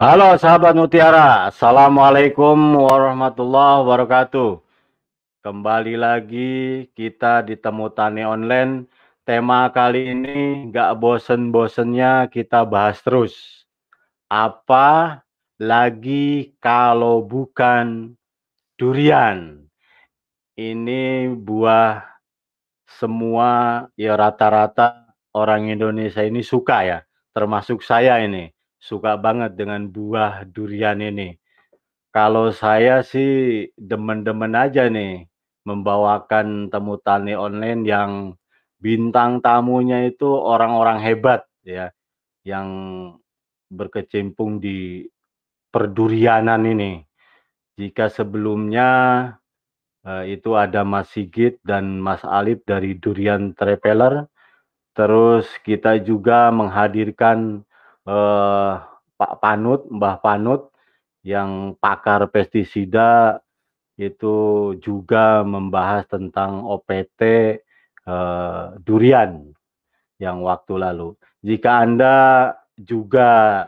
Halo sahabat Mutiara, Assalamualaikum warahmatullahi wabarakatuh. Kembali lagi kita di Temu Tani Online. Tema kali ini nggak bosen-bosennya kita bahas terus. Apa lagi kalau bukan durian? Ini buah semua ya rata-rata orang Indonesia ini suka ya, termasuk saya ini suka banget dengan buah durian ini. Kalau saya sih demen-demen aja nih membawakan temu tani online yang bintang tamunya itu orang-orang hebat ya yang berkecimpung di perdurianan ini. Jika sebelumnya eh, itu ada Mas Sigit dan Mas Alif dari Durian Traveler, terus kita juga menghadirkan eh, Pak Panut, Mbah Panut yang pakar pestisida itu juga membahas tentang OPT eh, durian yang waktu lalu. Jika Anda juga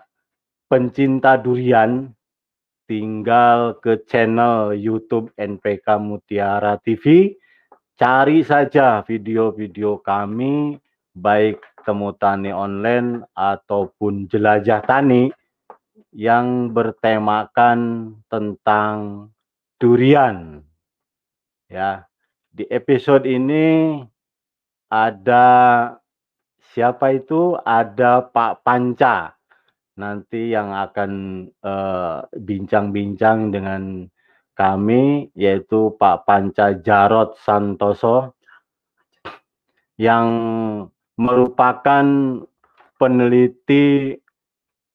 pencinta durian, tinggal ke channel YouTube NPK Mutiara TV, cari saja video-video kami baik temu tani online ataupun jelajah tani yang bertemakan tentang durian. Ya, di episode ini ada siapa itu? Ada Pak Panca. Nanti yang akan eh, bincang-bincang uh, dengan kami yaitu Pak Panca Jarot Santoso yang merupakan peneliti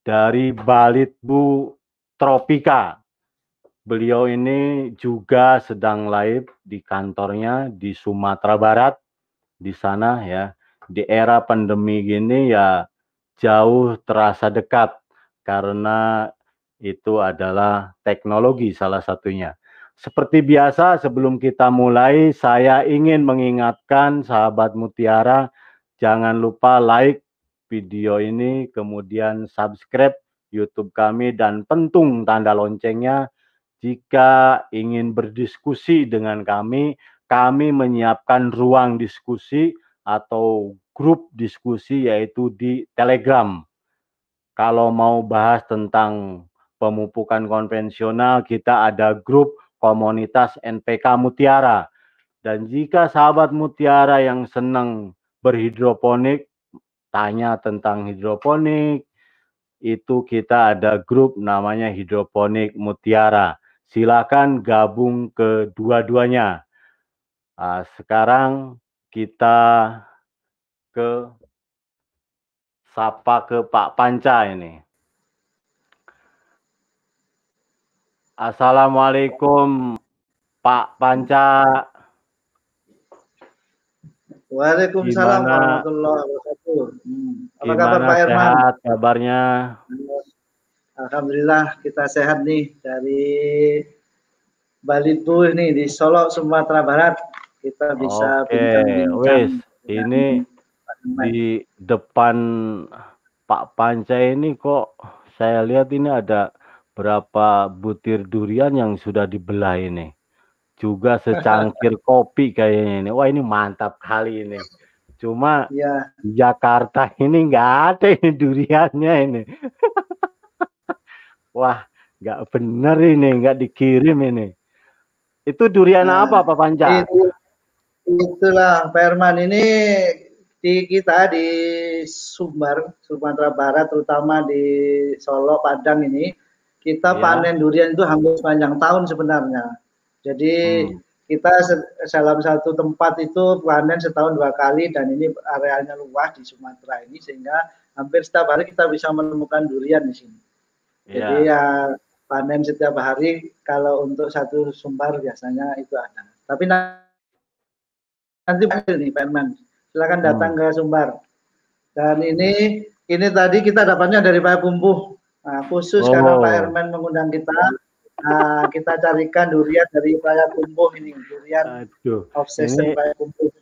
dari Balitbu Tropika. Beliau ini juga sedang live di kantornya di Sumatera Barat. Di sana ya, di era pandemi gini ya jauh terasa dekat karena itu adalah teknologi salah satunya. Seperti biasa sebelum kita mulai saya ingin mengingatkan sahabat Mutiara Jangan lupa like video ini, kemudian subscribe YouTube kami dan pentung tanda loncengnya. Jika ingin berdiskusi dengan kami, kami menyiapkan ruang diskusi atau grup diskusi yaitu di Telegram. Kalau mau bahas tentang pemupukan konvensional, kita ada grup komunitas NPK Mutiara. Dan jika sahabat Mutiara yang senang berhidroponik, tanya tentang hidroponik, itu kita ada grup namanya Hidroponik Mutiara. Silakan gabung ke dua-duanya. Nah, sekarang kita ke sapa ke Pak Panca ini. Assalamualaikum Pak Panca. Waalaikumsalam warahmatullahi wabarakatuh. Hmm. Apa Gimana kabar Pak Herman? Sehat kabarnya? Alhamdulillah kita sehat nih dari Bali tuh ini di Solo Sumatera Barat kita bisa bincang-bincang. Wes, ini di depan Pak Panca ini kok saya lihat ini ada berapa butir durian yang sudah dibelah ini juga secangkir kopi kayaknya ini. Wah ini mantap kali ini. Cuma ya. Jakarta ini nggak ada ini duriannya ini. Wah nggak bener ini, nggak dikirim ini. Itu durian nah, apa Pak Panca? Itu, itulah Pak Herman ini di kita di Sumbar, Sumatera Barat, terutama di Solo, Padang ini, kita ya. panen durian itu hampir sepanjang tahun sebenarnya jadi hmm. kita dalam satu tempat itu panen setahun dua kali dan ini arealnya luas di Sumatera ini sehingga hampir setiap hari kita bisa menemukan durian di sini. Yeah. Jadi ya panen setiap hari kalau untuk satu sumbar biasanya itu ada. Tapi nanti nih Pak Herman, silakan datang hmm. ke Sumbar. Dan ini ini tadi kita dapatnya dari Pak Kumpuh. Nah, khusus oh. karena Pak Herman mengundang kita, Nah, kita carikan durian dari Payakumbuh ini, durian Aduh, obsession Payakumbuh.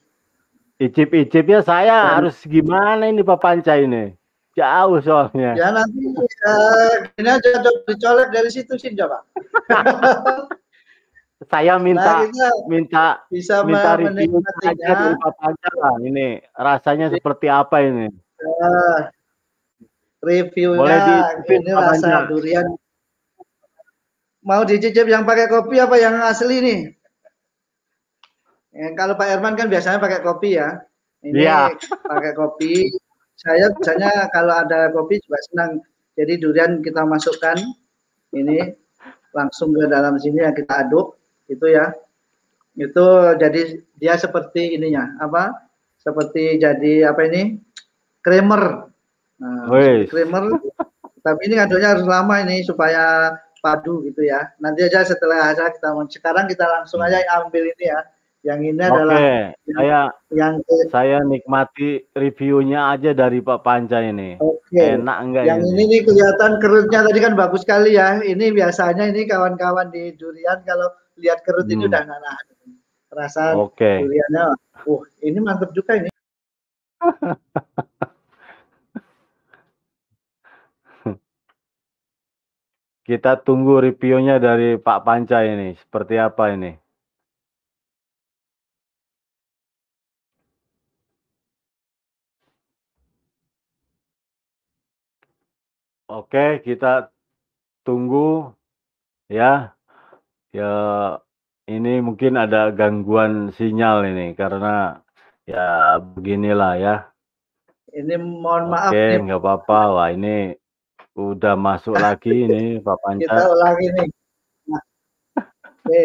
Icip-icipnya saya harus gimana ini Pak Panca ini? Jauh soalnya. Ya nanti uh, ini aja dicolek dari situ sih coba. Saya minta nah, minta bisa minta review aja dari Pak Panca lah. Ini rasanya seperti apa ini? Uh, reviewnya Boleh di, ini rasa durian. Mau dicicip yang pakai kopi apa yang asli nih? Ya, kalau Pak Herman kan biasanya pakai kopi ya. Ini ya. pakai kopi. Saya biasanya kalau ada kopi juga senang. Jadi durian kita masukkan ini langsung ke dalam sini yang kita aduk itu ya. Itu jadi dia seperti ininya apa? Seperti jadi apa ini? Creamer. Nah, creamer. Tapi ini aduknya harus lama ini supaya padu gitu ya. Nanti aja setelah aja kita sekarang kita langsung aja ambil ini ya yang ini Oke, adalah saya yang saya nikmati reviewnya aja dari Pak Panca ini. Oke. Enak enggak Yang ini? ini nih kelihatan kerutnya tadi kan bagus sekali ya. Ini biasanya ini kawan-kawan di durian kalau lihat kerut hmm. ini udah nah, rasa okay. duriannya. Uh, ini mantap juga ini. Kita tunggu reviewnya dari Pak Panca ini. Seperti apa ini? Oke, kita tunggu ya. Ya ini mungkin ada gangguan sinyal ini karena ya beginilah ya. Ini mohon maaf Oke, nggak apa-apa. Wah, ini udah masuk lagi ini Pak Panca. Kita ulangi nih. Nah, oke,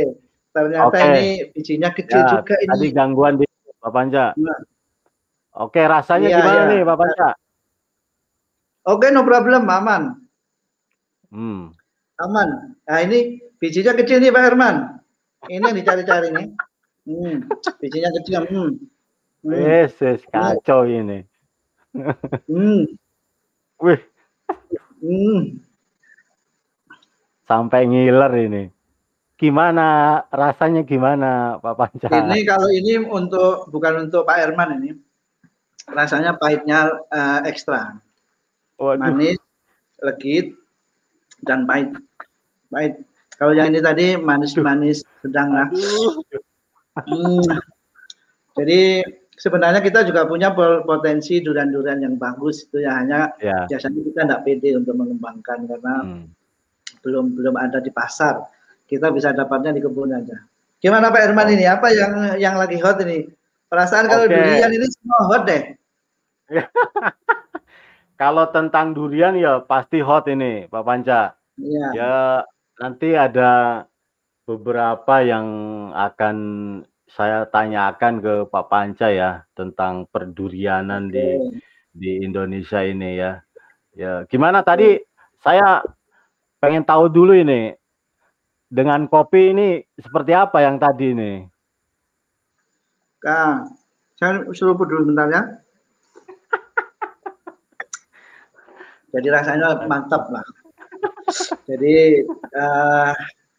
ternyata Oke. ini bijinya kecil ya, juga ini. Tadi gangguan di Pak Panca. Nah. Oke, rasanya iya, gimana iya. nih Pak Panca? Oke, okay, no problem, aman. Hmm. Aman. Nah, ini bijinya kecil nih Pak Herman. Ini yang dicari-cari nih. Hmm, bijinya kecil. Hmm. Hmm. Yes, yes, kacau hmm. ini. hmm. Wih. Hmm. Sampai ngiler ini. Gimana rasanya gimana Pak Panca? Ini kalau ini untuk bukan untuk Pak Herman ini. Rasanya pahitnya uh, ekstra. Waduh. manis, legit, dan pahit. Pahit. Kalau yang ini tadi manis-manis sedang lah. Hmm. Jadi sebenarnya kita juga punya potensi durian-durian yang bagus itu ya hanya ya. biasanya kita tidak pede untuk mengembangkan karena hmm. belum belum ada di pasar. Kita bisa dapatnya di kebun aja. Gimana Pak Herman ini? Apa yang yang lagi hot ini? Perasaan kalau okay. durian ini semua hot deh. Kalau tentang durian ya pasti hot ini, Pak Panca. Iya. Ya nanti ada beberapa yang akan saya tanyakan ke Pak Panca ya tentang perdurianan di di Indonesia ini ya. Ya, gimana tadi saya pengen tahu dulu ini dengan kopi ini seperti apa yang tadi ini? Kang, saya suruh dulu bentar ya. Jadi rasanya mantap lah. Jadi uh,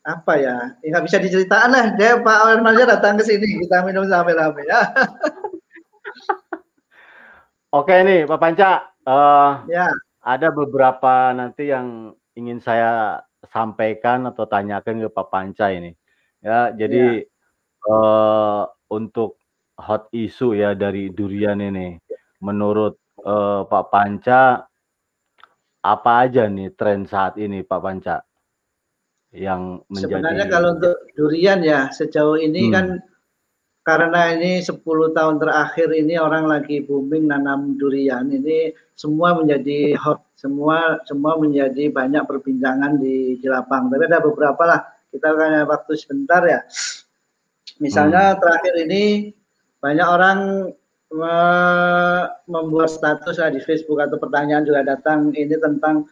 apa ya? Ya nggak bisa diceritakan lah. Dia Pak Arman datang ke sini kita minum sampai rame ya. Oke nih Pak Panca. Uh, ya. Ada beberapa nanti yang ingin saya sampaikan atau tanyakan ke Pak Panca ini. Ya, jadi ya. Uh, untuk hot isu ya dari durian ini, menurut uh, Pak Panca apa aja nih tren saat ini Pak Panca? Yang menjadi Sebenarnya kalau untuk durian ya sejauh ini hmm. kan karena ini 10 tahun terakhir ini orang lagi booming nanam durian ini semua menjadi hot semua semua menjadi banyak perbincangan di, di lapang tapi ada beberapa lah kita kan waktu sebentar ya misalnya hmm. terakhir ini banyak orang membuat status di Facebook atau pertanyaan juga datang ini tentang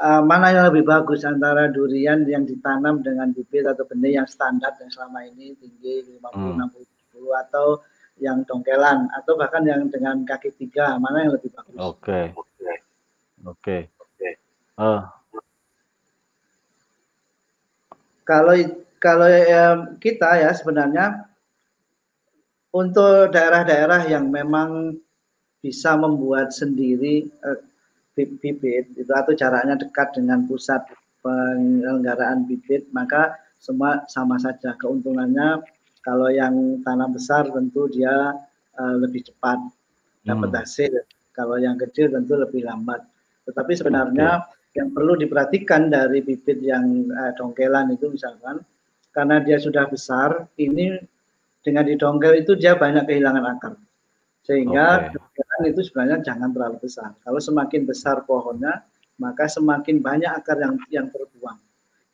uh, mana yang lebih bagus antara durian yang ditanam dengan bibit atau benih yang standar yang selama ini tinggi 50 hmm. 60 70 atau yang dongkelan atau bahkan yang dengan kaki tiga mana yang lebih bagus? Oke. Okay. Oke. Okay. Uh. Kalau kalau um, kita ya sebenarnya untuk daerah-daerah yang memang bisa membuat sendiri eh, bibit itu atau jaraknya dekat dengan pusat penyelenggaraan bibit maka semua sama saja keuntungannya kalau yang tanam besar tentu dia uh, lebih cepat dapat hmm. hasil kalau yang kecil tentu lebih lambat tetapi sebenarnya okay. yang perlu diperhatikan dari bibit yang uh, dongkelan itu misalkan karena dia sudah besar ini dengan didongkel itu dia banyak kehilangan akar sehingga okay. itu sebenarnya jangan terlalu besar. Kalau semakin besar pohonnya, maka semakin banyak akar yang yang terbuang.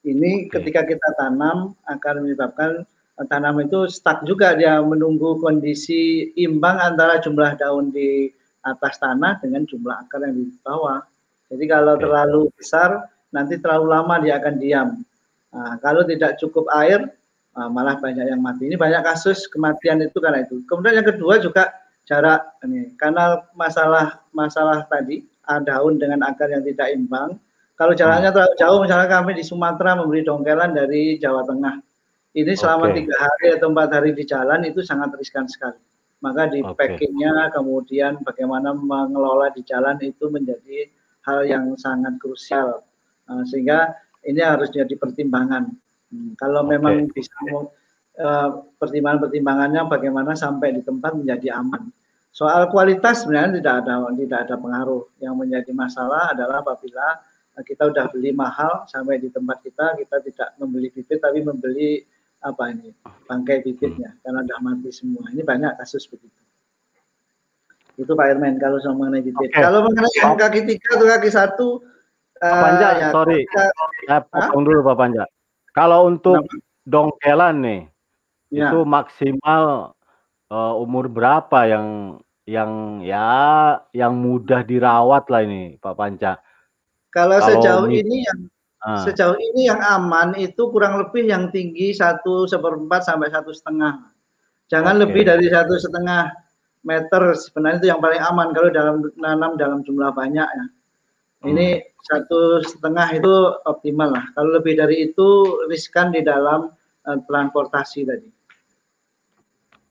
Ini okay. ketika kita tanam akan menyebabkan eh, tanam itu stuck juga dia menunggu kondisi imbang antara jumlah daun di atas tanah dengan jumlah akar yang di bawah. Jadi kalau okay. terlalu besar nanti terlalu lama dia akan diam. Nah, kalau tidak cukup air ah, malah banyak yang mati. Ini banyak kasus kematian itu karena itu. Kemudian yang kedua juga jarak ini karena masalah masalah tadi ada daun dengan akar yang tidak imbang. Kalau jaraknya hmm. terlalu jauh, misalnya kami di Sumatera memberi dongkelan dari Jawa Tengah, ini selama tiga okay. hari atau empat hari di jalan itu sangat riskan sekali. Maka di okay. packingnya, kemudian bagaimana mengelola di jalan itu menjadi hal yang sangat krusial. Uh, sehingga ini harus jadi pertimbangan. Hmm, kalau okay. memang bisa Eh, pertimbangan-pertimbangannya bagaimana sampai di tempat menjadi aman. Soal kualitas sebenarnya tidak ada tidak ada pengaruh. Yang menjadi masalah adalah apabila kita sudah beli mahal sampai di tempat kita kita tidak membeli bibit tapi membeli apa ini bangkai bibitnya karena sudah mati semua. Ini banyak kasus begitu. Itu Pak Irman kalau soal mengenai bibit. Okay. Kalau mengenai yang kaki tiga atau kaki satu, Pak Panja, uh, ya, sorry, saya potong dulu Pak Panja. Kalau untuk Kenapa? dongkelan nih, Ya. Itu maksimal uh, umur berapa yang yang ya yang mudah dirawat lah ini Pak Panca? Kalau, Kalau sejauh ini yang uh. sejauh ini yang aman itu kurang lebih yang tinggi satu seperempat sampai satu setengah. Jangan okay. lebih dari satu setengah meter sebenarnya itu yang paling aman kalau dalam nanam dalam jumlah banyak ya. Ini hmm. satu setengah itu optimal lah. Kalau lebih dari itu riskan di dalam uh, transportasi tadi.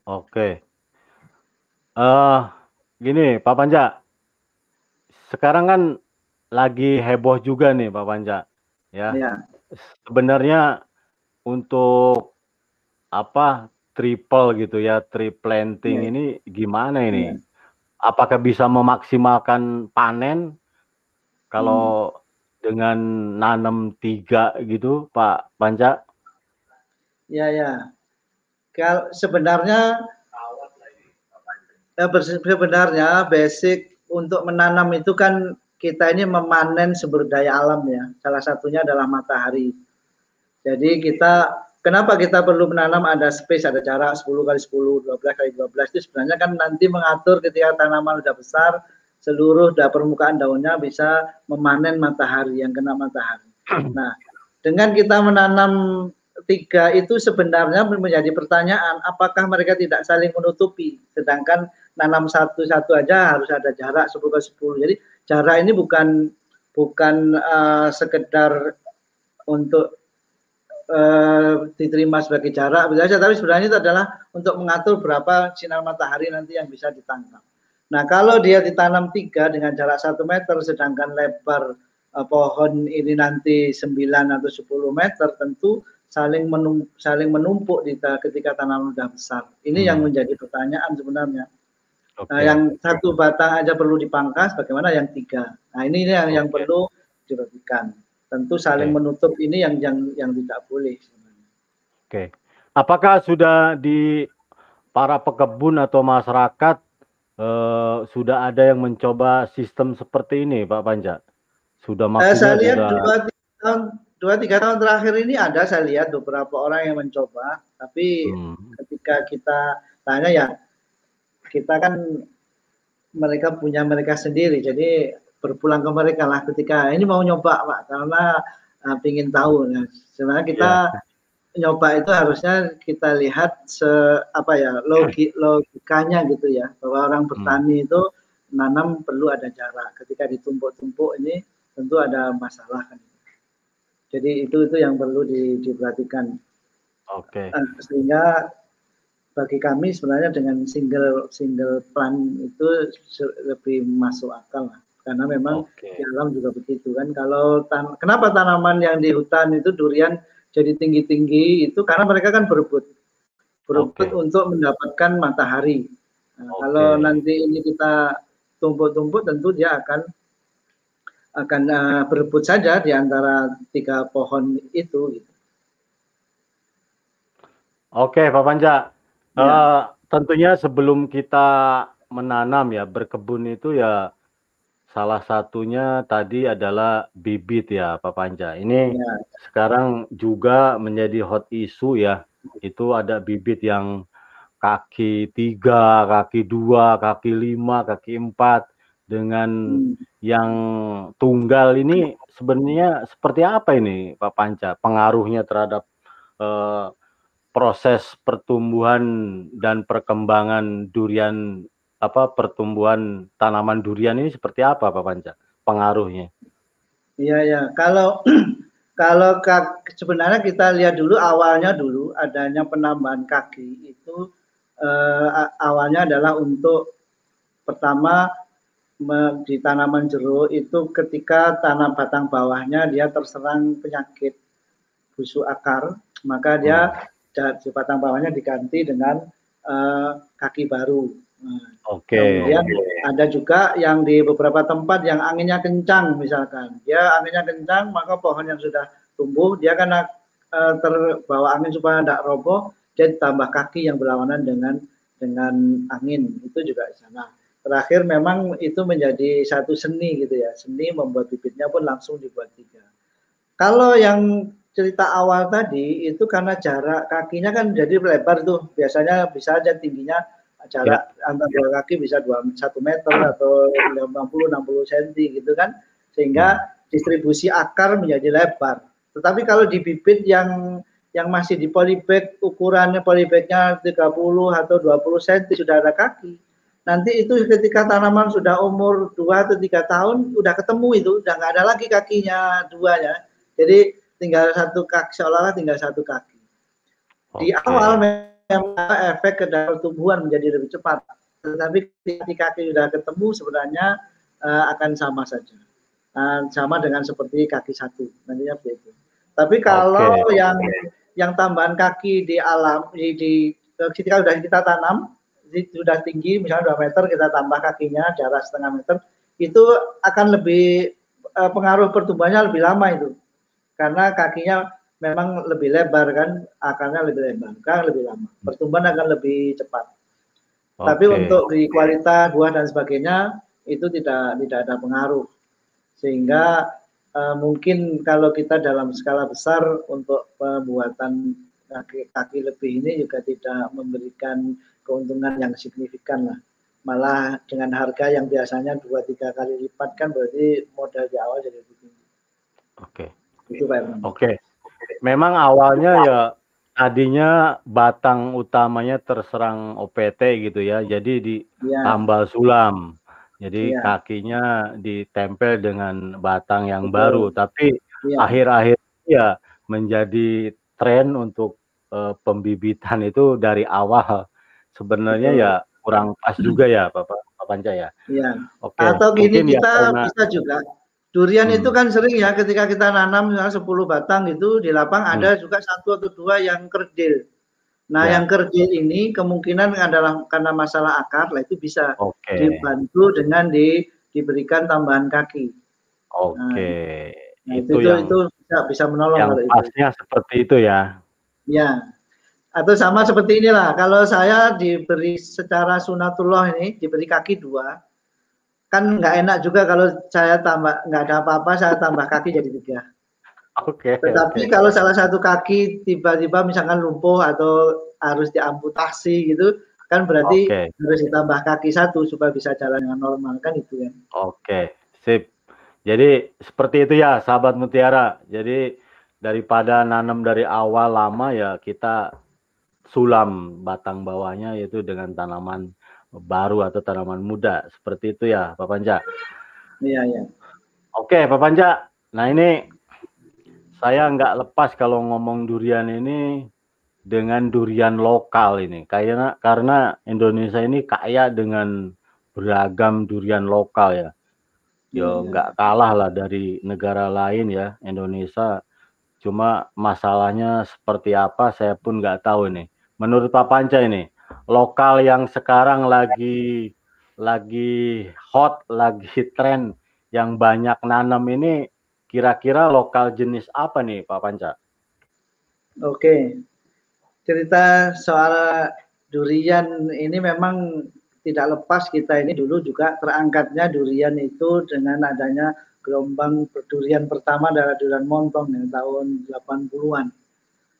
Oke. Uh, gini Pak Panja, sekarang kan lagi heboh juga nih Pak Panja, ya. Iya. Sebenarnya untuk apa triple gitu ya, tree planting ya. ini gimana ini? Ya. Apakah bisa memaksimalkan panen kalau hmm. dengan nanam tiga gitu Pak Panja? Ya ya. Kalau sebenarnya ya, sebenarnya basic untuk menanam itu kan kita ini memanen sumber daya alam ya. Salah satunya adalah matahari. Jadi kita kenapa kita perlu menanam ada space, ada jarak 10 kali 10, 12 kali 12 itu sebenarnya kan nanti mengatur ketika tanaman sudah besar seluruh da permukaan daunnya bisa memanen matahari yang kena matahari. Nah, dengan kita menanam tiga itu sebenarnya menjadi pertanyaan apakah mereka tidak saling menutupi? Sedangkan nanam satu-satu aja harus ada jarak 10 ke 10 jadi jarak ini bukan bukan uh, sekedar untuk uh, diterima sebagai jarak saja. Tapi sebenarnya itu adalah untuk mengatur berapa sinar matahari nanti yang bisa ditangkap. Nah kalau dia ditanam tiga dengan jarak satu meter sedangkan lebar uh, pohon ini nanti 9 atau 10 meter tentu saling menum, saling menumpuk di ketika tanaman sudah besar. Ini hmm. yang menjadi pertanyaan sebenarnya. Okay. Nah, yang satu batang aja perlu dipangkas, bagaimana yang tiga? Nah, ini yang okay. yang perlu diperhatikan. Tentu saling okay. menutup ini yang yang yang tidak boleh Oke. Okay. Apakah sudah di para pekebun atau masyarakat eh, sudah ada yang mencoba sistem seperti ini, Pak Panja? Sudah maksudnya eh, saya lihat sudah... dua tahun dua tiga tahun terakhir ini ada saya lihat beberapa orang yang mencoba tapi hmm. ketika kita tanya ya kita kan mereka punya mereka sendiri jadi berpulang ke mereka lah ketika ini mau nyoba pak karena uh, pingin tahu nah, sebenarnya kita yeah. nyoba itu harusnya kita lihat se apa ya logi, logikanya gitu ya bahwa orang hmm. bertani hmm. itu nanam perlu ada jarak ketika ditumpuk-tumpuk ini tentu ada masalah kan jadi itu itu yang perlu di, diperhatikan. Oke. Okay. Sehingga bagi kami sebenarnya dengan single single plan itu lebih masuk akal lah. karena memang okay. di alam juga begitu kan. Kalau tan kenapa tanaman yang di hutan itu durian jadi tinggi-tinggi itu karena mereka kan berebut berebut okay. untuk mendapatkan matahari. Nah, okay. Kalau nanti ini kita tumpuk-tumpuk tentu dia akan akan uh, berebut saja di antara tiga pohon itu. Gitu. Oke, Pak Panja. Ya. Uh, tentunya sebelum kita menanam ya berkebun itu ya salah satunya tadi adalah bibit ya Pak Panja. Ini ya. sekarang juga menjadi hot isu ya. Itu ada bibit yang kaki tiga, kaki dua, kaki lima, kaki empat dengan hmm. yang tunggal ini sebenarnya seperti apa ini Pak Panca pengaruhnya terhadap uh, proses pertumbuhan dan perkembangan durian apa pertumbuhan tanaman durian ini seperti apa Pak Panca pengaruhnya? Iya ya kalau kalau sebenarnya kita lihat dulu awalnya dulu adanya penambahan kaki itu eh, awalnya adalah untuk pertama di tanaman jeruk itu ketika tanam batang bawahnya dia terserang penyakit busuk akar maka dia hmm. di batang bawahnya diganti dengan uh, kaki baru. Nah, Oke. Okay. Kemudian ada juga yang di beberapa tempat yang anginnya kencang misalkan dia anginnya kencang maka pohon yang sudah tumbuh dia karena uh, terbawa angin supaya tidak roboh dia ditambah kaki yang berlawanan dengan dengan angin itu juga di sana terakhir memang itu menjadi satu seni gitu ya. Seni membuat bibitnya pun langsung dibuat tiga. Kalau yang cerita awal tadi itu karena jarak kakinya kan jadi lebar tuh. Biasanya bisa aja tingginya jarak ya. antara dua kaki bisa dua satu meter atau 50 60 cm gitu kan. Sehingga hmm. distribusi akar menjadi lebar. Tetapi kalau di bibit yang yang masih di polybag ukurannya polybagnya 30 atau 20 cm sudah ada kaki nanti itu ketika tanaman sudah umur dua atau tiga tahun udah ketemu itu udah nggak ada lagi kakinya dua ya. Jadi tinggal satu kaki seolah-olah tinggal satu kaki. Di awal memang efek ke dalam pertumbuhan menjadi lebih cepat. Tetapi ketika kaki sudah ketemu sebenarnya uh, akan sama saja. Uh, sama dengan seperti kaki satu. Nantinya begitu. Tapi kalau okay. yang yang tambahan kaki di alam di, di ketika sudah kita tanam sudah tinggi misalnya 2 meter kita tambah kakinya jarak setengah meter itu akan lebih eh, pengaruh pertumbuhannya lebih lama itu. Karena kakinya memang lebih lebar kan akarnya lebih lebar kan lebih lama. Pertumbuhan akan lebih cepat. Okay. tapi untuk di kualitas buah dan sebagainya itu tidak tidak ada pengaruh. Sehingga uh, mungkin kalau kita dalam skala besar untuk pembuatan kaki, kaki lebih ini juga tidak memberikan keuntungan yang signifikan lah. Malah dengan harga yang biasanya dua tiga kali lipat kan berarti modal di awal jadi lebih tinggi. Oke. Itu Pak Oke. Okay. Memang awalnya ya tadinya batang utamanya terserang OPT gitu ya. Jadi di ya. sulam. Jadi ya. kakinya ditempel dengan batang yang Betul. baru, tapi iya. akhir-akhir ya. ya menjadi tren untuk uh, pembibitan itu dari awal sebenarnya ya kurang pas juga ya Bapak Pak Panca ya. Iya. Oke. Atau gini Mungkin ya kita ya, karena... bisa juga durian hmm. itu kan sering ya ketika kita nanam misalnya 10 batang itu di lapang hmm. ada juga satu atau dua yang kerdil. Nah, ya. yang kerdil ini kemungkinan adalah karena masalah akar, lah itu bisa okay. dibantu dengan di, diberikan tambahan kaki. Oke. Okay. Nah, itu, itu, yang, itu bisa, bisa menolong yang pasnya itu. seperti itu ya. Ya atau sama seperti inilah kalau saya diberi secara sunatullah ini diberi kaki dua kan nggak enak juga kalau saya tambah nggak ada apa-apa saya tambah kaki jadi tiga Oke. Okay, Tetapi okay. kalau salah satu kaki tiba-tiba misalkan lumpuh atau harus diamputasi gitu, kan berarti okay. harus ditambah kaki satu supaya bisa jalan dengan normal kan itu kan. Oke, okay. sip. Jadi seperti itu ya, sahabat Mutiara. Jadi daripada nanam dari awal lama ya kita sulam batang bawahnya yaitu dengan tanaman baru atau tanaman muda seperti itu ya Pak Panja. Iya iya. Oke Pak Panja. Nah ini saya nggak lepas kalau ngomong durian ini dengan durian lokal ini karena karena Indonesia ini kaya dengan beragam durian lokal ya. ya nggak kalah lah dari negara lain ya Indonesia. Cuma masalahnya seperti apa saya pun nggak tahu nih. Menurut Pak Panca ini, lokal yang sekarang lagi lagi hot, lagi tren yang banyak nanam ini kira-kira lokal jenis apa nih Pak Panca? Oke. Cerita soal durian ini memang tidak lepas kita ini dulu juga terangkatnya durian itu dengan adanya gelombang durian pertama adalah durian montong yang tahun 80-an.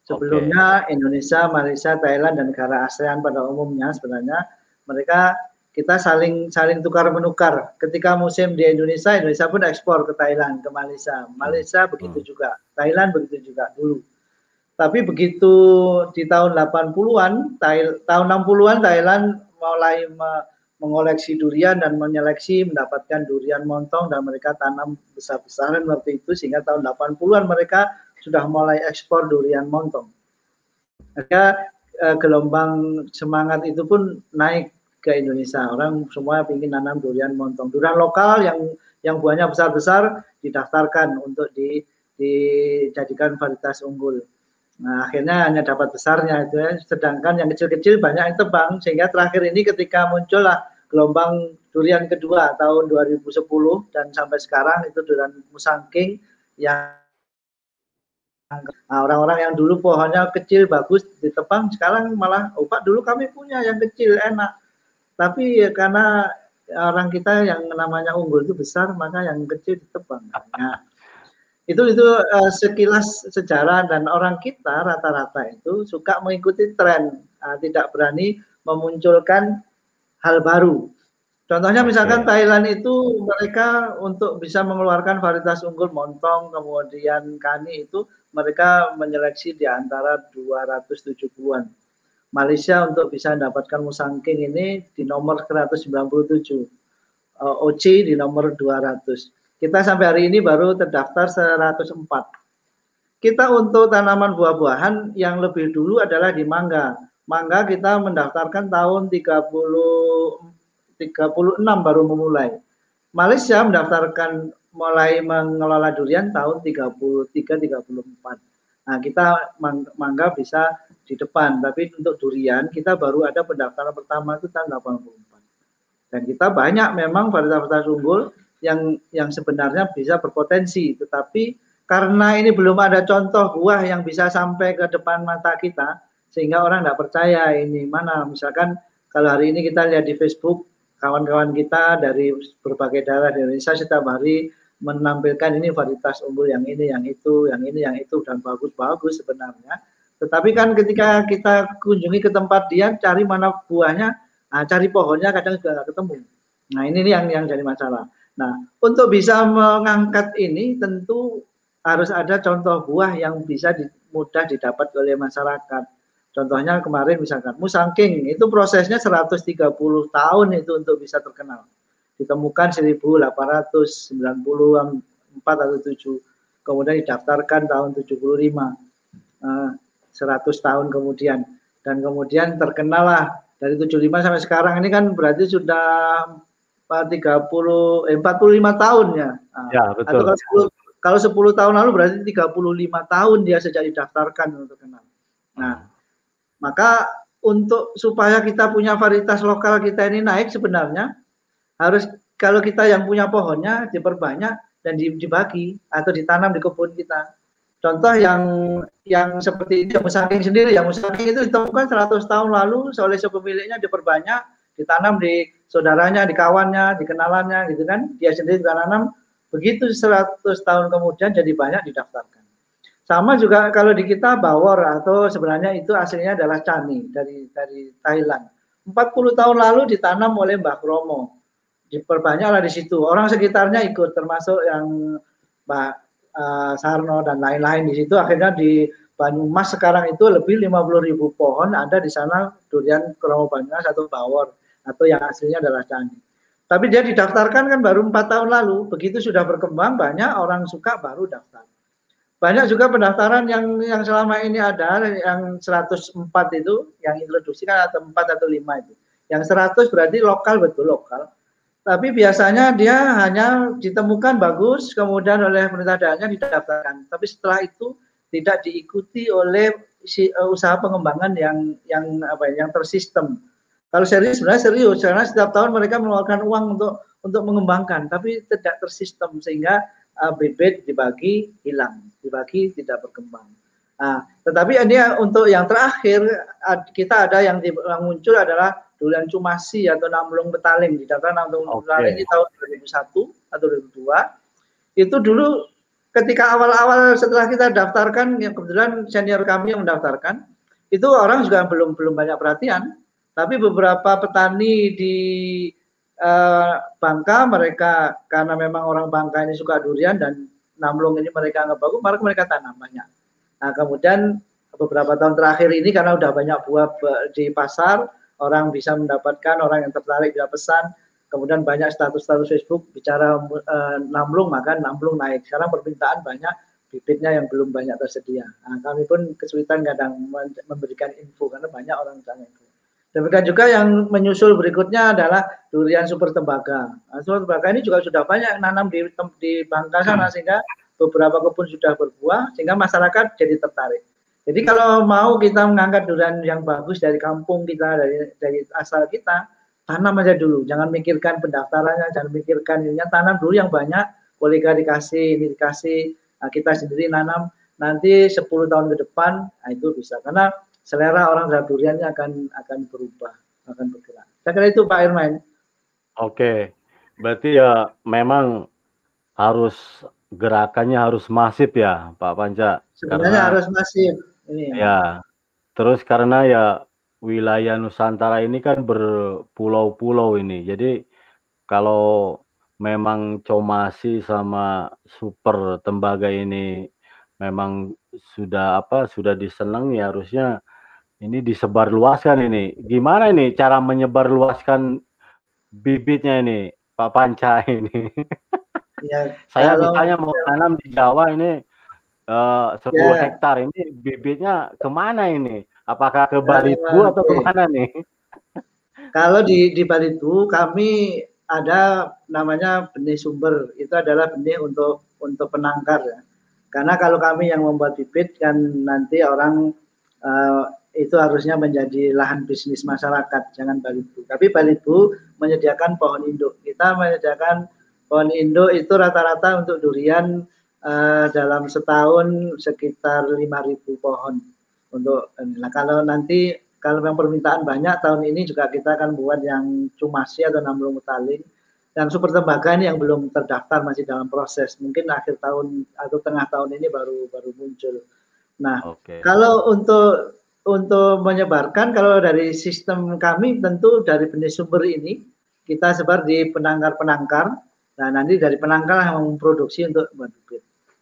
Sebelumnya okay. Indonesia, Malaysia, Thailand dan negara ASEAN pada umumnya sebenarnya mereka kita saling saling tukar menukar. Ketika musim di Indonesia, Indonesia pun ekspor ke Thailand, ke Malaysia. Malaysia begitu hmm. juga, Thailand begitu juga dulu. Tapi begitu di tahun 80-an, tahun 60-an Thailand mulai mengoleksi durian dan menyeleksi mendapatkan durian montong dan mereka tanam besar-besaran waktu itu sehingga tahun 80-an mereka sudah mulai ekspor durian montong. Maka eh, gelombang semangat itu pun naik ke Indonesia. Orang semua ingin nanam durian montong. Durian lokal yang yang buahnya besar-besar didaftarkan untuk di, dijadikan varietas unggul. Nah, akhirnya hanya dapat besarnya itu ya. Sedangkan yang kecil-kecil banyak yang tebang sehingga terakhir ini ketika muncullah gelombang durian kedua tahun 2010 dan sampai sekarang itu durian musangking yang nah, orang-orang yang dulu pohonnya kecil bagus ditebang sekarang malah oh Pak dulu kami punya yang kecil enak. Tapi ya karena orang kita yang namanya unggul itu besar maka yang kecil ditebang. Nah, itu itu uh, sekilas sejarah dan orang kita rata-rata itu suka mengikuti tren, uh, tidak berani memunculkan hal baru. Contohnya misalkan Thailand itu mereka untuk bisa mengeluarkan varietas unggul montong kemudian kani itu mereka menyeleksi di antara 270-an. Malaysia untuk bisa mendapatkan musangking ini di nomor 197. Uh, OC di nomor 200. Kita sampai hari ini baru terdaftar 104. Kita untuk tanaman buah-buahan yang lebih dulu adalah di mangga. Mangga kita mendaftarkan tahun 30 36 baru memulai. Malaysia mendaftarkan mulai mengelola durian tahun 33 34. Nah, kita mangga bisa di depan, tapi untuk durian kita baru ada pendaftaran pertama itu tahun 84. Dan kita banyak memang varietas-varietas unggul yang yang sebenarnya bisa berpotensi, tetapi karena ini belum ada contoh buah yang bisa sampai ke depan mata kita, sehingga orang tidak percaya ini mana. Misalkan kalau hari ini kita lihat di Facebook, kawan-kawan kita dari berbagai daerah di Indonesia setiap hari menampilkan ini varietas unggul yang ini, yang itu, yang ini, yang itu, dan bagus-bagus sebenarnya. Tetapi kan ketika kita kunjungi ke tempat dia, cari mana buahnya, nah, cari pohonnya kadang juga nggak ketemu. Nah ini yang yang jadi masalah. Nah, untuk bisa mengangkat ini tentu harus ada contoh buah yang bisa di, mudah didapat oleh masyarakat. Contohnya kemarin misalkan musangking itu prosesnya 130 tahun itu untuk bisa terkenal. Ditemukan 1894 atau 7. Kemudian didaftarkan tahun 75. Uh, 100 tahun kemudian dan kemudian terkenal lah dari 75 sampai sekarang ini kan berarti sudah 30 eh, 45 tahun ya. Nah, ya, betul. Atau kalau 10 kalau 10 tahun lalu berarti 35 tahun dia sejak didaftarkan untuk kenal. Nah, maka untuk supaya kita punya varietas lokal kita ini naik sebenarnya harus kalau kita yang punya pohonnya diperbanyak dan dibagi atau ditanam di kebun kita. Contoh yang yang seperti ini yang musangking sendiri, yang musangking itu ditemukan 100 tahun lalu oleh sepemiliknya diperbanyak ditanam di saudaranya, di kawannya, di kenalannya gitu kan. Dia sendiri tanam begitu 100 tahun kemudian jadi banyak didaftarkan. Sama juga kalau di kita bawor atau sebenarnya itu aslinya adalah cani dari dari Thailand. 40 tahun lalu ditanam oleh Mbah Kromo. Diperbanyaklah di situ. Orang sekitarnya ikut termasuk yang Mbah uh, Sarno dan lain-lain di situ. Akhirnya di Banyumas sekarang itu lebih 50 ribu pohon ada di sana durian Kromo Banyumas atau bawor atau yang aslinya adalah candi. Tapi dia didaftarkan kan baru empat tahun lalu. Begitu sudah berkembang banyak orang suka baru daftar. Banyak juga pendaftaran yang yang selama ini ada yang 104 itu yang introduksi kan atau 4 atau 5 itu. Yang 100 berarti lokal betul lokal. tapi biasanya dia hanya ditemukan bagus, kemudian oleh pemerintah daerahnya didaftarkan. Tapi setelah itu tidak diikuti oleh si, uh, usaha pengembangan yang yang apa yang tersistem. Kalau serius sebenarnya serius karena setiap tahun mereka mengeluarkan uang untuk untuk mengembangkan, tapi tidak tersistem sehingga uh, bibit dibagi hilang, dibagi tidak berkembang. Nah, tetapi ini untuk yang terakhir kita ada yang, muncul adalah durian cumasi atau namlung betaling di daftar namlung okay. betaling di tahun 2001 atau 2002 itu dulu ketika awal-awal setelah kita daftarkan yang kebetulan senior kami yang mendaftarkan itu orang juga belum belum banyak perhatian tapi beberapa petani di uh, Bangka mereka karena memang orang Bangka ini suka durian dan namlung ini mereka anggap bagus maka mereka tanam banyak. Nah kemudian beberapa tahun terakhir ini karena udah banyak buah di pasar orang bisa mendapatkan orang yang tertarik bisa pesan kemudian banyak status-status Facebook bicara uh, namlung maka namlung naik. Sekarang permintaan banyak bibitnya yang belum banyak tersedia. Nah, kami pun kesulitan kadang memberikan info karena banyak orang tanya itu demikian juga yang menyusul berikutnya adalah durian super tembaga nah, super tembaga ini juga sudah banyak nanam di di Bangka sana hmm. sehingga beberapa kebun sudah berbuah sehingga masyarakat jadi tertarik jadi kalau mau kita mengangkat durian yang bagus dari kampung kita, dari dari asal kita, tanam aja dulu. Jangan mikirkan pendaftarannya, jangan mikirkan ininya, tanam dulu yang banyak. Kolega dikasih, ini dikasih, nah, kita sendiri nanam. Nanti 10 tahun ke depan, nah itu bisa. Karena selera orang terhadap duriannya akan akan berubah, akan bergerak. Saya kira itu Pak Irman. Oke, berarti ya memang harus gerakannya harus masif ya Pak Panca. Sebenarnya karena... harus masif ini ya. ya. Terus karena ya wilayah Nusantara ini kan berpulau-pulau ini. Jadi kalau memang Comasi sama Super Tembaga ini memang sudah apa sudah disenangi harusnya ini disebarluaskan ini. Gimana ini cara menyebarluaskan bibitnya ini Pak Panca ini? Ya, Saya kalau, misalnya mau tanam di Jawa ini uh, 10 yeah. hektar ini bibitnya ke mana ini? Apakah ke Balibu atau ke mana nih? Kalau di di Balibu kami ada namanya benih sumber itu adalah benih untuk untuk penangkar ya. Karena kalau kami yang membuat bibit kan nanti orang uh, itu harusnya menjadi lahan bisnis masyarakat, jangan Balibu. Tapi Balibu menyediakan pohon induk. Kita menyediakan pohon induk itu rata-rata untuk durian uh, dalam setahun sekitar 5.000 pohon untuk nah kalau nanti kalau yang permintaan banyak tahun ini juga kita akan buat yang cumasi atau namlung mutaling yang super tembaga ini yang belum terdaftar masih dalam proses mungkin akhir tahun atau tengah tahun ini baru baru muncul nah okay. kalau untuk untuk menyebarkan kalau dari sistem kami tentu dari benih sumber ini kita sebar di penangkar-penangkar nah nanti dari penangkar yang memproduksi untuk bibit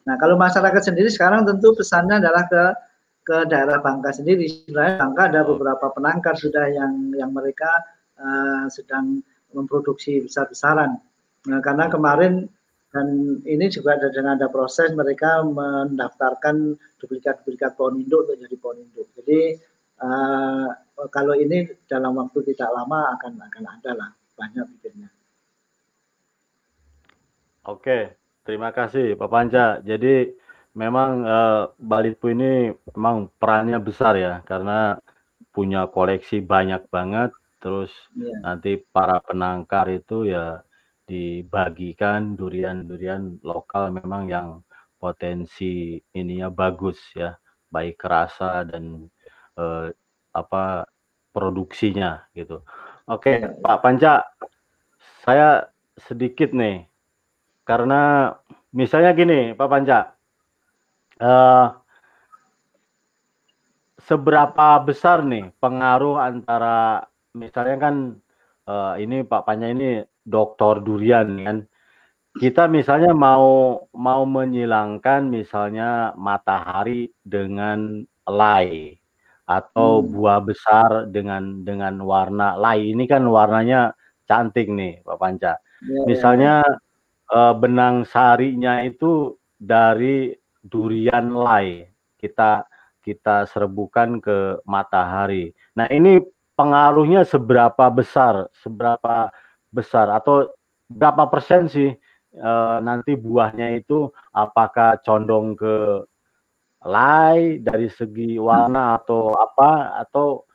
Nah, kalau masyarakat sendiri sekarang tentu pesannya adalah ke ke daerah Bangka sendiri. Sebenarnya Bangka ada beberapa penangkar sudah yang yang mereka uh, sedang memproduksi besar-besaran. Nah, karena kemarin dan ini juga ada dengan ada proses mereka mendaftarkan duplikat-duplikat pohon induk untuk jadi pohon induk. Jadi uh, kalau ini dalam waktu tidak lama akan akan ada lah banyak bibitnya. Oke, Terima kasih Pak Panca. Jadi memang uh, Balitpu ini memang perannya besar ya karena punya koleksi banyak banget. Terus yeah. nanti para penangkar itu ya dibagikan durian-durian lokal memang yang potensi ininya bagus ya, baik rasa dan uh, apa produksinya gitu. Oke. Pak Panca, saya sedikit nih karena misalnya gini, Pak Panca, uh, seberapa besar nih pengaruh antara misalnya kan uh, ini Pak Panca ini dokter durian kan, kita misalnya mau mau menyilangkan misalnya matahari dengan lay atau hmm. buah besar dengan dengan warna lay ini kan warnanya cantik nih Pak Panca. Ya, ya. misalnya ya benang sarinya itu dari durian lay. Kita kita serbukan ke matahari. Nah, ini pengaruhnya seberapa besar? Seberapa besar atau berapa persen sih uh, nanti buahnya itu apakah condong ke lay dari segi warna atau apa atau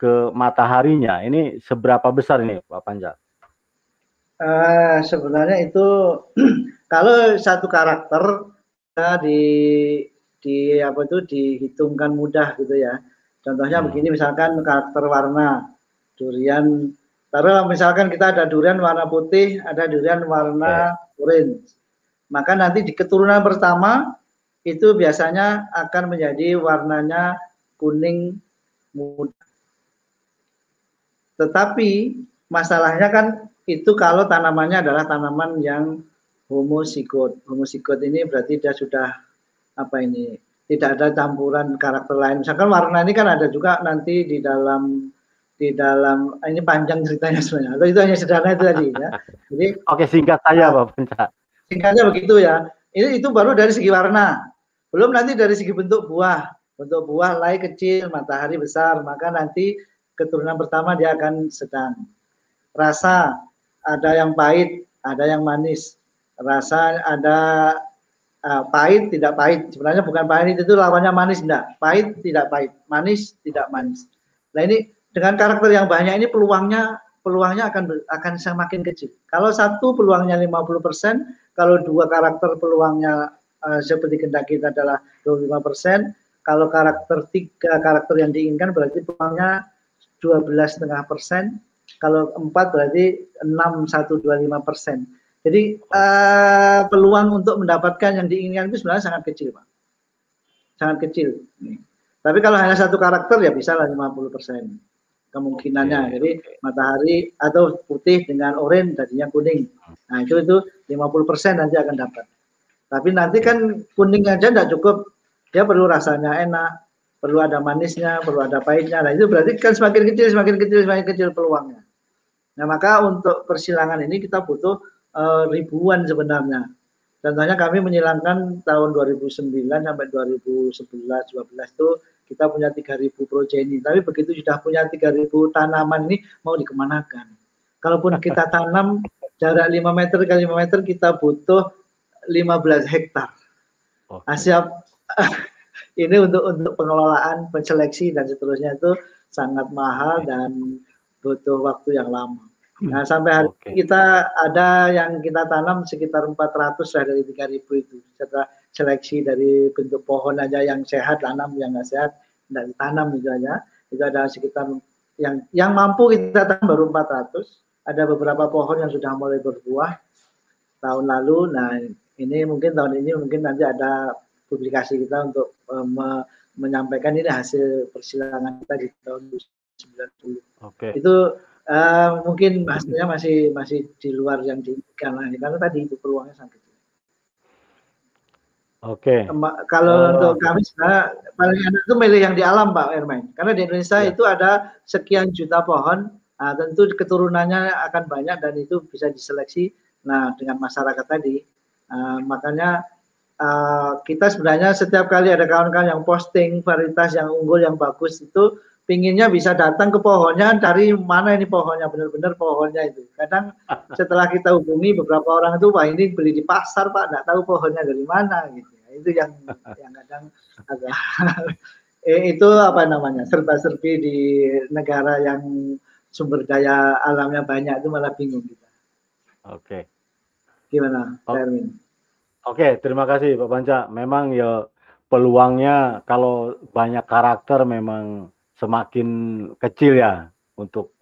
ke mataharinya ini seberapa besar ini Pak Panjang? Uh, sebenarnya itu kalau satu karakter di di apa itu dihitungkan mudah gitu ya. Contohnya hmm. begini misalkan karakter warna durian taruh misalkan kita ada durian warna putih, ada durian warna yeah. orange. Maka nanti di keturunan pertama itu biasanya akan menjadi warnanya kuning muda. Tetapi masalahnya kan itu kalau tanamannya adalah tanaman yang homosikot. Homosikot ini berarti dia sudah apa ini tidak ada campuran karakter lain. Misalkan warna ini kan ada juga nanti di dalam di dalam ini panjang ceritanya sebenarnya. Atau itu hanya sederhana itu tadi ya. Jadi oke singkat saja Pak Penca. Singkatnya begitu ya. Ini itu baru dari segi warna. Belum nanti dari segi bentuk buah. Bentuk buah lay kecil, matahari besar, maka nanti keturunan pertama dia akan sedang. Rasa ada yang pahit, ada yang manis. Rasa ada uh, pahit tidak pahit sebenarnya bukan pahit itu lawannya manis enggak pahit tidak pahit manis tidak manis nah ini dengan karakter yang banyak ini peluangnya peluangnya akan akan semakin kecil kalau satu peluangnya 50% kalau dua karakter peluangnya uh, seperti kehendak kita adalah 25% kalau karakter tiga karakter yang diinginkan berarti peluangnya 12,5 persen kalau empat berarti 6,125 persen jadi uh, peluang untuk mendapatkan yang diinginkan itu sebenarnya sangat kecil, Pak. Sangat kecil. Tapi kalau hanya satu karakter ya bisa lah 50 persen kemungkinannya. Okay. Jadi matahari atau putih dengan oranye tadinya kuning. Nah itu itu 50 persen nanti akan dapat. Tapi nanti kan kuning aja tidak cukup. Dia perlu rasanya enak, perlu ada manisnya, perlu ada pahitnya. Nah itu berarti kan semakin kecil, semakin kecil, semakin kecil peluangnya. Nah maka untuk persilangan ini kita butuh uh, ribuan sebenarnya. Contohnya kami menyilangkan tahun 2009 sampai 2011 12 itu kita punya 3000 progeni. Tapi begitu sudah punya 3000 tanaman ini mau dikemanakan? Kalaupun kita tanam jarak 5 meter kali 5 meter kita butuh 15 hektar. Okay. Nah, siap ini untuk untuk pengelolaan, penseleksi dan seterusnya itu sangat mahal dan butuh waktu yang lama. Nah, sampai hari okay. kita ada yang kita tanam sekitar 400 lah dari 3000 itu. Setelah seleksi dari bentuk pohon aja yang sehat tanam, yang nggak sehat ditanam itu aja. Itu ada sekitar yang yang mampu kita tanam baru 400. Ada beberapa pohon yang sudah mulai berbuah tahun lalu. Nah, ini mungkin tahun ini mungkin nanti ada publikasi kita untuk uh, me menyampaikan ini hasil persilangan kita di tahun 90. Oke. Okay. Itu uh, mungkin hasilnya masih masih di luar yang diinginkan karena tadi itu peluangnya sangat. Oke. Okay. Kalau uh, untuk kami sebenarnya paling enak itu milih yang di alam Pak Ermain. Karena di Indonesia ya. itu ada sekian juta pohon, nah, tentu keturunannya akan banyak dan itu bisa diseleksi. Nah dengan masyarakat tadi, uh, makanya uh, kita sebenarnya setiap kali ada kawan-kawan yang posting varietas yang unggul yang bagus itu pinginnya bisa datang ke pohonnya dari mana ini pohonnya benar-benar pohonnya itu. Kadang setelah kita hubungi beberapa orang itu pak ini beli di pasar pak nggak tahu pohonnya dari mana gitu ya. itu yang yang kadang agak eh, itu apa namanya serba-serbi di negara yang sumber daya alamnya banyak itu malah bingung kita. Oke. Gimana oh. Oke terima kasih Pak Panca. Memang ya peluangnya kalau banyak karakter memang semakin kecil ya untuk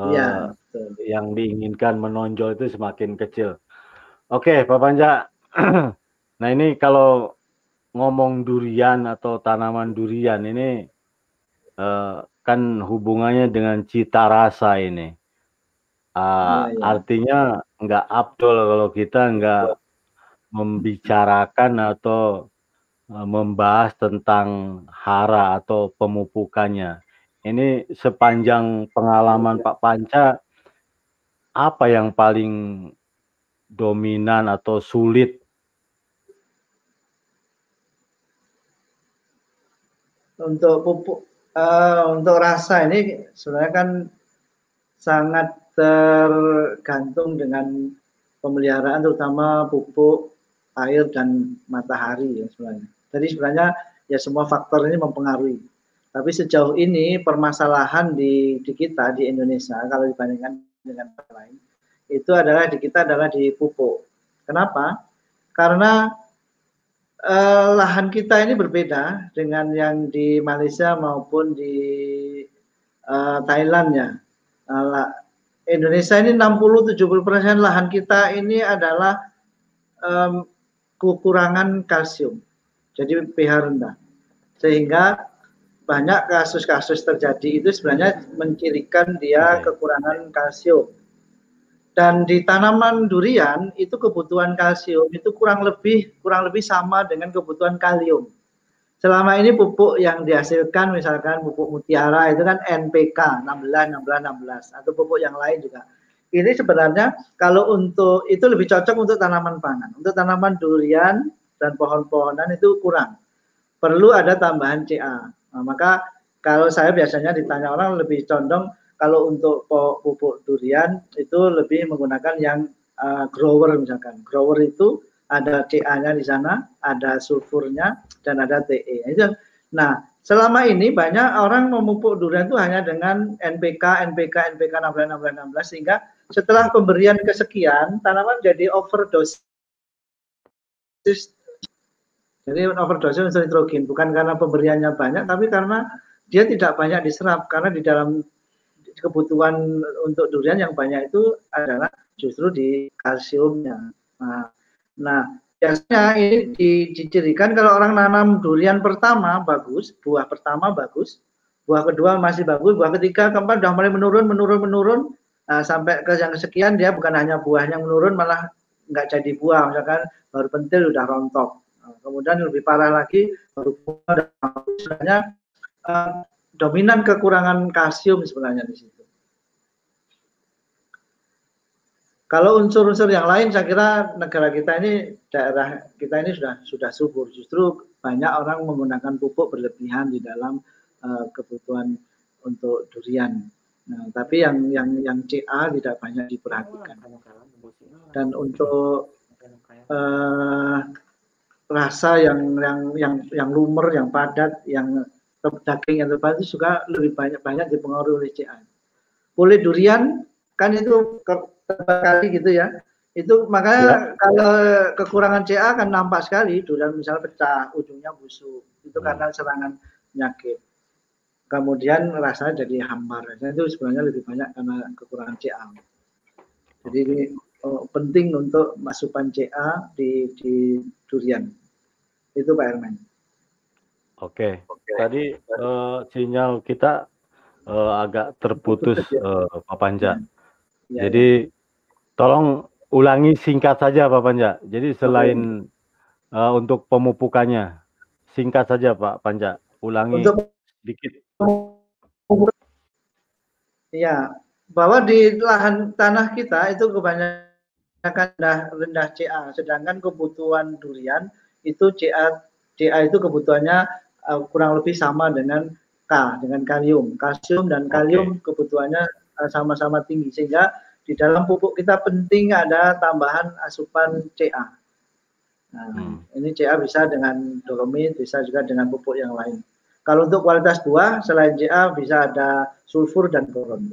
uh, yang diinginkan menonjol itu semakin kecil. Oke, Pak Panja. nah ini kalau ngomong durian atau tanaman durian ini uh, kan hubungannya dengan cita rasa ini. Uh, ya, ya. Artinya nggak abdul kalau kita nggak membicarakan atau membahas tentang hara atau pemupukannya. Ini sepanjang pengalaman Pak Panca, apa yang paling dominan atau sulit? Untuk pupuk, uh, untuk rasa ini sebenarnya kan sangat tergantung dengan pemeliharaan terutama pupuk, air dan matahari ya sebenarnya. Jadi sebenarnya ya semua faktor ini mempengaruhi. Tapi sejauh ini permasalahan di, di kita di Indonesia kalau dibandingkan dengan tempat lain itu adalah di kita adalah di pupuk. Kenapa? Karena eh, lahan kita ini berbeda dengan yang di Malaysia maupun di eh, Thailand ya. Eh, Indonesia ini 60-70 persen lahan kita ini adalah um, kekurangan kalsium. Jadi pH rendah. Sehingga banyak kasus-kasus terjadi itu sebenarnya mencirikan dia kekurangan kalsium. Dan di tanaman durian itu kebutuhan kalsium itu kurang lebih kurang lebih sama dengan kebutuhan kalium. Selama ini pupuk yang dihasilkan misalkan pupuk mutiara itu kan NPK 16 16 16 atau pupuk yang lain juga. Ini sebenarnya kalau untuk itu lebih cocok untuk tanaman pangan. Untuk tanaman durian dan pohon-pohonan itu kurang. Perlu ada tambahan CA. Nah, maka kalau saya biasanya ditanya orang lebih condong kalau untuk pupuk durian itu lebih menggunakan yang uh, grower misalkan. Grower itu ada CA-nya di sana, ada sulfurnya dan ada TE. Nah, selama ini banyak orang memupuk durian itu hanya dengan NPK, NPK, NPK 16, 16, 16 sehingga setelah pemberian kesekian tanaman jadi overdose jadi overdose unsur nitrogen bukan karena pemberiannya banyak, tapi karena dia tidak banyak diserap karena di dalam kebutuhan untuk durian yang banyak itu adalah justru di kalsiumnya. Nah, nah biasanya ini dicirikan kalau orang nanam durian pertama bagus, buah pertama bagus, buah kedua masih bagus, buah ketiga keempat sudah mulai menurun, menurun, menurun, nah, sampai ke yang kesekian dia bukan hanya buahnya menurun malah nggak jadi buah, misalkan baru pentil udah rontok. Kemudian lebih parah lagi baru sebenarnya uh, dominan kekurangan kalsium sebenarnya di situ. Kalau unsur-unsur yang lain, saya kira negara kita ini, daerah kita ini sudah sudah subur. Justru banyak orang menggunakan pupuk berlebihan di dalam uh, kebutuhan untuk durian. Nah, tapi yang yang yang CA tidak banyak diperhatikan. Dan untuk uh, rasa yang yang yang yang lumer, yang padat, yang daging yang tebal itu juga lebih banyak banyak dipengaruhi oleh CA. Kulit durian kan itu kali gitu ya. Itu makanya ya. kalau kekurangan CA kan nampak sekali durian misalnya pecah, ujungnya busuk. Itu hmm. karena serangan penyakit. Kemudian rasanya jadi hambar. Nah, itu sebenarnya lebih banyak karena kekurangan CA. Jadi ini oh, penting untuk masukan CA di, di durian itu Pak Herman. Oke, Oke. tadi uh, sinyal kita uh, agak terputus uh, Pak Panja. Ya, Jadi ya. tolong ulangi singkat saja Pak Panja. Jadi selain uh, untuk pemupukannya, singkat saja Pak Panja. Ulangi untuk sedikit. Ya, bahwa di lahan tanah kita itu kebanyakan rendah, rendah CA, sedangkan kebutuhan durian itu CA CA itu kebutuhannya uh, kurang lebih sama dengan K dengan kalium. Kalsium dan kalium okay. kebutuhannya uh, sama-sama tinggi sehingga di dalam pupuk kita penting ada tambahan asupan CA. Nah, hmm. ini CA bisa dengan dolomit, bisa juga dengan pupuk yang lain. Kalau untuk kualitas buah selain CA bisa ada sulfur dan boron.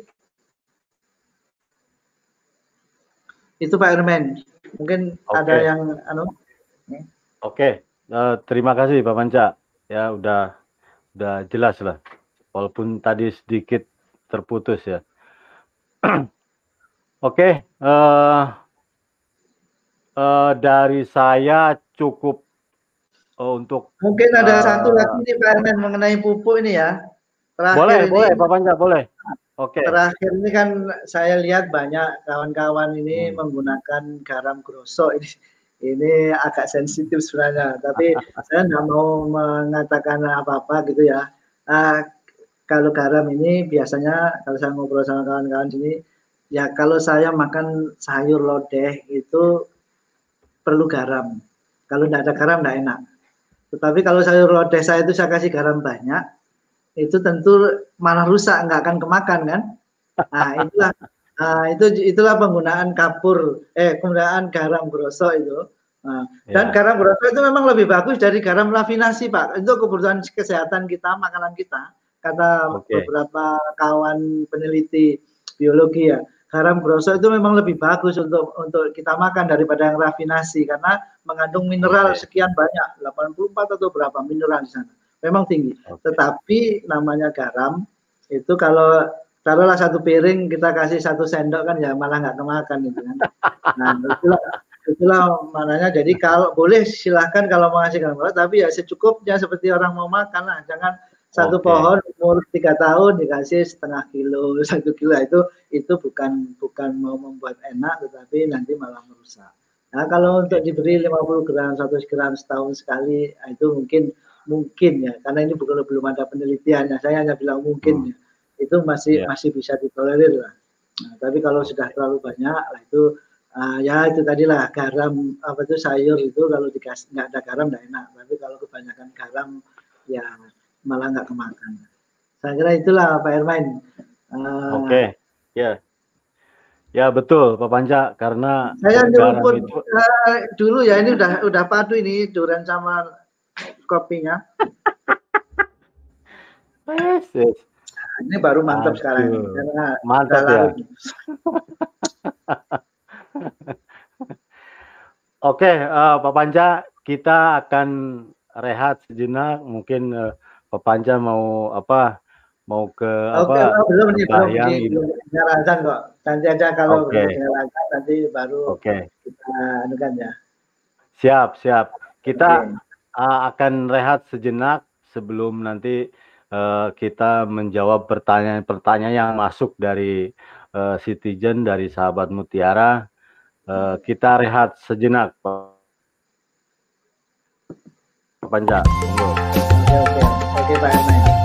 Itu Pak Ermen. Mungkin okay. ada yang anu Oke, uh, terima kasih Pak Panca. Ya udah udah jelas lah. Walaupun tadi sedikit terputus ya. Oke, uh, uh, dari saya cukup uh, untuk mungkin ada uh, satu lagi nih Pak Ermen mengenai pupuk ini ya. Terakhir boleh, ini, boleh Pak Panca, boleh. Oke. Okay. Terakhir ini kan saya lihat banyak kawan-kawan ini hmm. menggunakan garam grosok ini ini agak sensitif sebenarnya, tapi saya tidak mau mengatakan apa-apa gitu ya. Uh, kalau garam ini biasanya kalau saya ngobrol sama kawan-kawan sini, ya kalau saya makan sayur lodeh itu perlu garam. Kalau tidak ada garam tidak enak. Tetapi kalau sayur lodeh saya itu saya kasih garam banyak, itu tentu malah rusak, nggak akan kemakan kan. Nah itulah Nah, itu itulah penggunaan kapur, eh penggunaan garam grosso itu. Nah, ya. dan garam grosso itu memang lebih bagus dari garam rafinasi, Pak. Itu kebutuhan kesehatan kita, makanan kita. Kata okay. beberapa kawan peneliti biologi ya, garam grosso itu memang lebih bagus untuk untuk kita makan daripada yang rafinasi karena mengandung mineral okay. sekian banyak, 84 atau berapa mineral di sana. Memang tinggi. Okay. Tetapi namanya garam itu kalau taruhlah satu piring kita kasih satu sendok kan ya malah nggak kemakan gitu kan. Nah itulah itulah maknanya jadi kalau boleh silahkan kalau mau ngasih gambar tapi ya secukupnya seperti orang mau makan lah jangan satu okay. pohon umur tiga tahun dikasih setengah kilo satu kilo itu itu bukan bukan mau membuat enak tetapi nanti malah merusak. Nah kalau untuk diberi 50 gram 100 gram setahun sekali itu mungkin mungkin ya karena ini bukan belum ada penelitiannya saya hanya bilang mungkin hmm. ya itu masih yeah. masih bisa ditolerir lah. Nah, tapi kalau sudah terlalu banyak lah itu uh, ya itu tadi lah garam apa itu sayur itu kalau dikasih nggak ada garam tidak enak. Tapi kalau kebanyakan garam ya malah nggak kemakan. Saya kira itulah Pak Ermain. Uh, Oke, okay. ya. Yeah. Ya betul Pak Panca karena saya itu... uh, dulu ya ini udah udah padu ini durian sama kopinya. yes, yes. Ini baru mantap Aduh, sekarang. Karena mantap ya. Oke, uh, Pak Panca, kita akan rehat sejenak. Mungkin uh, Pak Panca mau apa? Mau ke Oke, apa? Oh, belum nih, belum ini, belum kok. Nanti aja kalau okay. nanti baru okay. kita anukan ya. Siap, siap. Kita okay. uh, akan rehat sejenak sebelum nanti uh, kita menjawab pertanyaan-pertanyaan yang masuk dari uh, citizen dari sahabat Mutiara. Uh, kita rehat sejenak, Pak Panja. Oke, oke, oke, Pak